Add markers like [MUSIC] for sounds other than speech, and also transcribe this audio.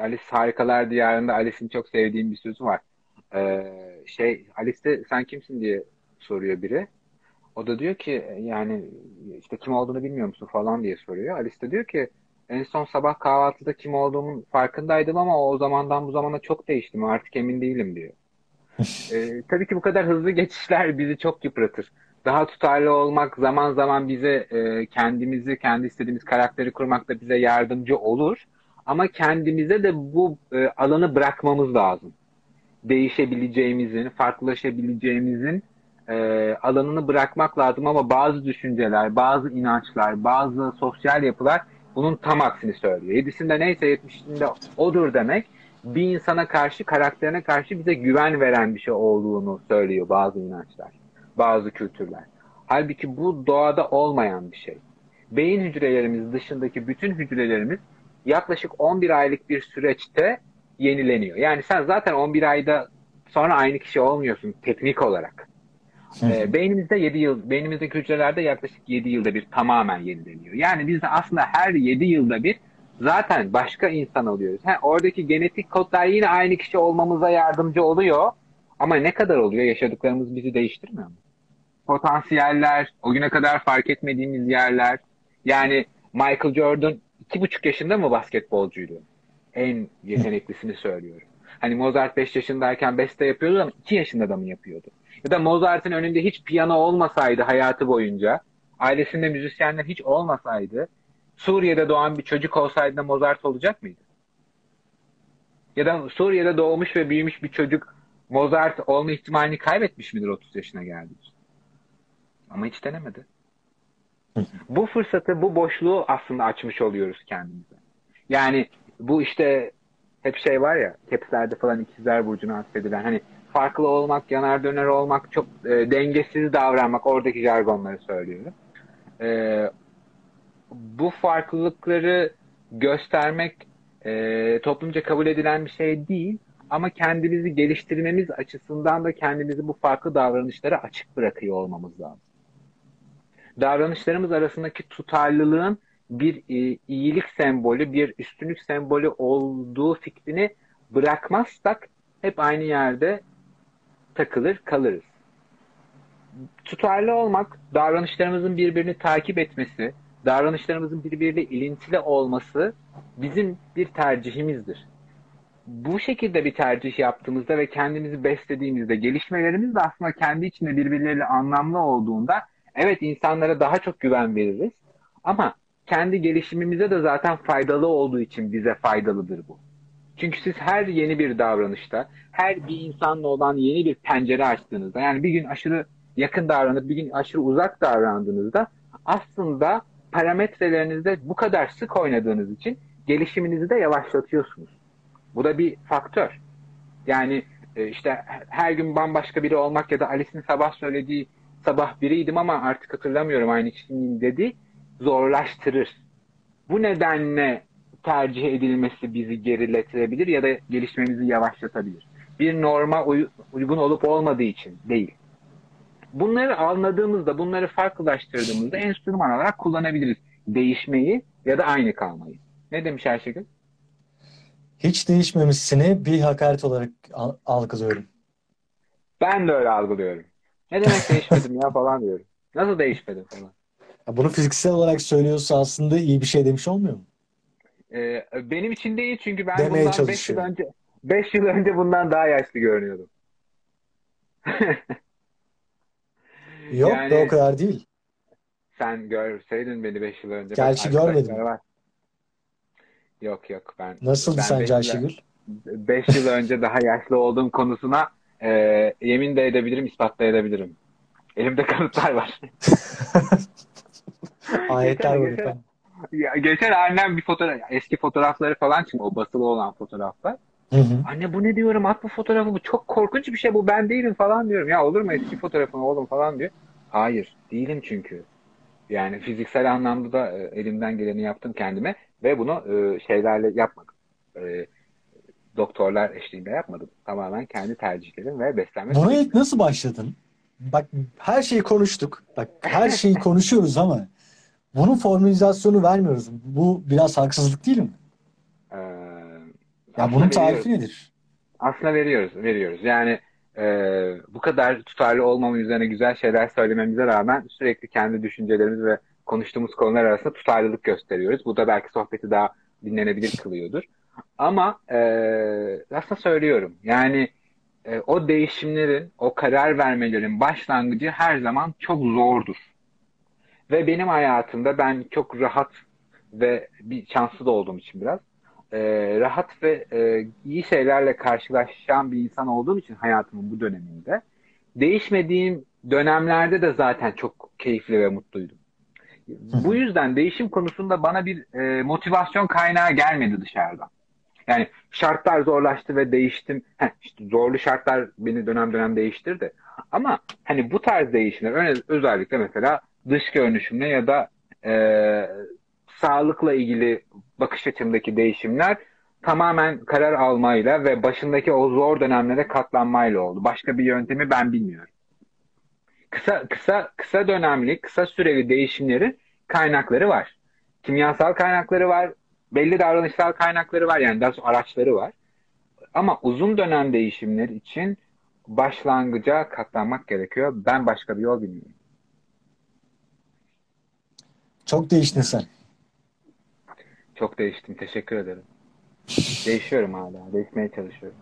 Alice Harikalar Diyarı'nda Alice'in çok sevdiğim bir sözü var. Ee, şey Alice de sen kimsin diye soruyor biri. O da diyor ki yani işte kim olduğunu bilmiyor musun falan diye soruyor. Alice de diyor ki en son sabah kahvaltıda kim olduğumun farkındaydım ama o zamandan bu zamana çok değiştim artık emin değilim diyor. [LAUGHS] ee, tabii ki bu kadar hızlı geçişler bizi çok yıpratır. Daha tutarlı olmak zaman zaman bize e, kendimizi, kendi istediğimiz karakteri kurmakta bize yardımcı olur. Ama kendimize de bu e, alanı bırakmamız lazım. Değişebileceğimizin, farklılaşabileceğimizin e, alanını bırakmak lazım ama bazı düşünceler, bazı inançlar, bazı sosyal yapılar bunun tam aksini söylüyor. Yedisinde neyse yetmişinde odur demek bir insana karşı, karakterine karşı bize güven veren bir şey olduğunu söylüyor bazı inançlar, bazı kültürler. Halbuki bu doğada olmayan bir şey. Beyin hücrelerimiz dışındaki bütün hücrelerimiz yaklaşık 11 aylık bir süreçte yenileniyor. Yani sen zaten 11 ayda sonra aynı kişi olmuyorsun teknik olarak. E, beynimizde 7 yıl, beynimizdeki hücrelerde yaklaşık 7 yılda bir tamamen yenileniyor. Yani biz de aslında her 7 yılda bir zaten başka insan oluyoruz. Ha, oradaki genetik kodlar yine aynı kişi olmamıza yardımcı oluyor. Ama ne kadar oluyor? Yaşadıklarımız bizi değiştirmiyor mu? Potansiyeller, o güne kadar fark etmediğimiz yerler. Yani Michael Jordan iki buçuk yaşında mı basketbolcuydu? En yeteneklisini söylüyorum. Hani Mozart 5 yaşındayken beste yapıyordu ama 2 yaşında da mı yapıyordu? Ya da Mozart'ın önünde hiç piyano olmasaydı hayatı boyunca, ailesinde müzisyenler hiç olmasaydı, Suriye'de doğan bir çocuk olsaydı da Mozart olacak mıydı? Ya da Suriye'de doğmuş ve büyümüş bir çocuk Mozart olma ihtimalini kaybetmiş midir 30 yaşına geldiği Ama hiç denemedi. Bu fırsatı, bu boşluğu aslında açmış oluyoruz kendimize. Yani bu işte hep şey var ya, kepslerde falan ikizler burcuna atfedilen hani farklı olmak, yanar döner olmak, çok e, dengesiz davranmak, oradaki jargonları söylüyorum. E, bu farklılıkları göstermek e, toplumca kabul edilen bir şey değil ama kendimizi geliştirmemiz açısından da kendimizi bu farklı davranışlara açık bırakıyor olmamız lazım. Davranışlarımız arasındaki tutarlılığın bir e, iyilik sembolü, bir üstünlük sembolü olduğu fikrini bırakmazsak hep aynı yerde takılır kalırız. Tutarlı olmak, davranışlarımızın birbirini takip etmesi, davranışlarımızın birbiriyle ilintili olması bizim bir tercihimizdir. Bu şekilde bir tercih yaptığımızda ve kendimizi beslediğimizde gelişmelerimiz de aslında kendi içinde birbirleriyle anlamlı olduğunda evet insanlara daha çok güven veririz ama kendi gelişimimize de zaten faydalı olduğu için bize faydalıdır bu. Çünkü siz her yeni bir davranışta, her bir insanla olan yeni bir pencere açtığınızda, yani bir gün aşırı yakın davranıp bir gün aşırı uzak davrandığınızda aslında parametrelerinizde bu kadar sık oynadığınız için gelişiminizi de yavaşlatıyorsunuz. Bu da bir faktör. Yani e, işte her gün bambaşka biri olmak ya da Alice'in sabah söylediği sabah biriydim ama artık hatırlamıyorum aynı kişiyim dedi zorlaştırır. Bu nedenle tercih edilmesi bizi geriletebilir ya da gelişmemizi yavaşlatabilir. Bir norma uy- uygun olup olmadığı için değil. Bunları anladığımızda, bunları farklılaştırdığımızda enstrüman olarak kullanabiliriz. Değişmeyi ya da aynı kalmayı. Ne demiş Ayşegül? Hiç değişmemişsini bir hakaret olarak algılıyorum. Ben de öyle algılıyorum. Ne demek değişmedim ya falan diyorum. Nasıl değişmedim falan. Ya bunu fiziksel olarak söylüyorsa aslında iyi bir şey demiş olmuyor mu? Ee, benim için değil çünkü ben Demeye bundan 5 yıl önce 5 yıl önce bundan daha yaşlı görünüyordum. [LAUGHS] Yok yani, da o kadar değil. Sen görseydin beni 5 yıl önce. Gerçi görmedim. Var. Yok yok ben. Nasıldı ben sence Ayşegül? 5 yıl önce daha yaşlı olduğum konusuna e, yemin de edebilirim, ispat da edebilirim. Elimde kanıtlar var. [LAUGHS] Ayetler var efendim. Ya, geçen annem bir fotoğraf, eski fotoğrafları falan çıktı. O basılı olan fotoğraflar. Hı hı. Anne bu ne diyorum at bu fotoğrafı bu çok korkunç bir şey bu ben değilim falan diyorum. Ya olur mu eski fotoğrafın oğlum falan diyor. Hayır değilim çünkü. Yani fiziksel anlamda da e, elimden geleni yaptım kendime ve bunu e, şeylerle yapmadım. E, doktorlar eşliğinde yapmadım. Tamamen kendi tercihlerim ve beslenme. Buna ilk nasıl başladın? Bak her şeyi konuştuk. Bak her şeyi konuşuyoruz ama bunun formülizasyonu vermiyoruz. Bu biraz haksızlık değil mi? Ee, Ya bunun tarifi nedir? Aslında veriyoruz, veriyoruz. Yani e, bu kadar tutarlı olmama üzerine güzel şeyler söylememize rağmen sürekli kendi düşüncelerimiz ve konuştuğumuz konular arasında tutarlılık gösteriyoruz. Bu da belki sohbeti daha dinlenebilir kılıyordur. Ama e, aslında söylüyorum. Yani e, o değişimlerin, o karar vermelerin başlangıcı her zaman çok zordur. Ve benim hayatımda ben çok rahat ve bir şanslı da olduğum için biraz e, rahat ve e, iyi şeylerle karşılaşan bir insan olduğum için hayatımın bu döneminde değişmediğim dönemlerde de zaten çok keyifli ve mutluydum. Bu yüzden değişim konusunda bana bir e, motivasyon kaynağı gelmedi dışarıdan. Yani şartlar zorlaştı ve değiştim. Heh, işte zorlu şartlar beni dönem dönem değiştirdi. Ama hani bu tarz değişimler özellikle mesela dış görünüşümle ya da e, sağlıkla ilgili bakış açımdaki değişimler tamamen karar almayla ve başındaki o zor dönemlere katlanmayla oldu. Başka bir yöntemi ben bilmiyorum. Kısa kısa kısa dönemli, kısa süreli değişimlerin kaynakları var. Kimyasal kaynakları var, belli davranışsal kaynakları var yani daha araçları var. Ama uzun dönem değişimler için başlangıca katlanmak gerekiyor. Ben başka bir yol bilmiyorum. Çok değiştin sen. Çok değiştim. Teşekkür ederim. Değişiyorum hala. Değişmeye çalışıyorum.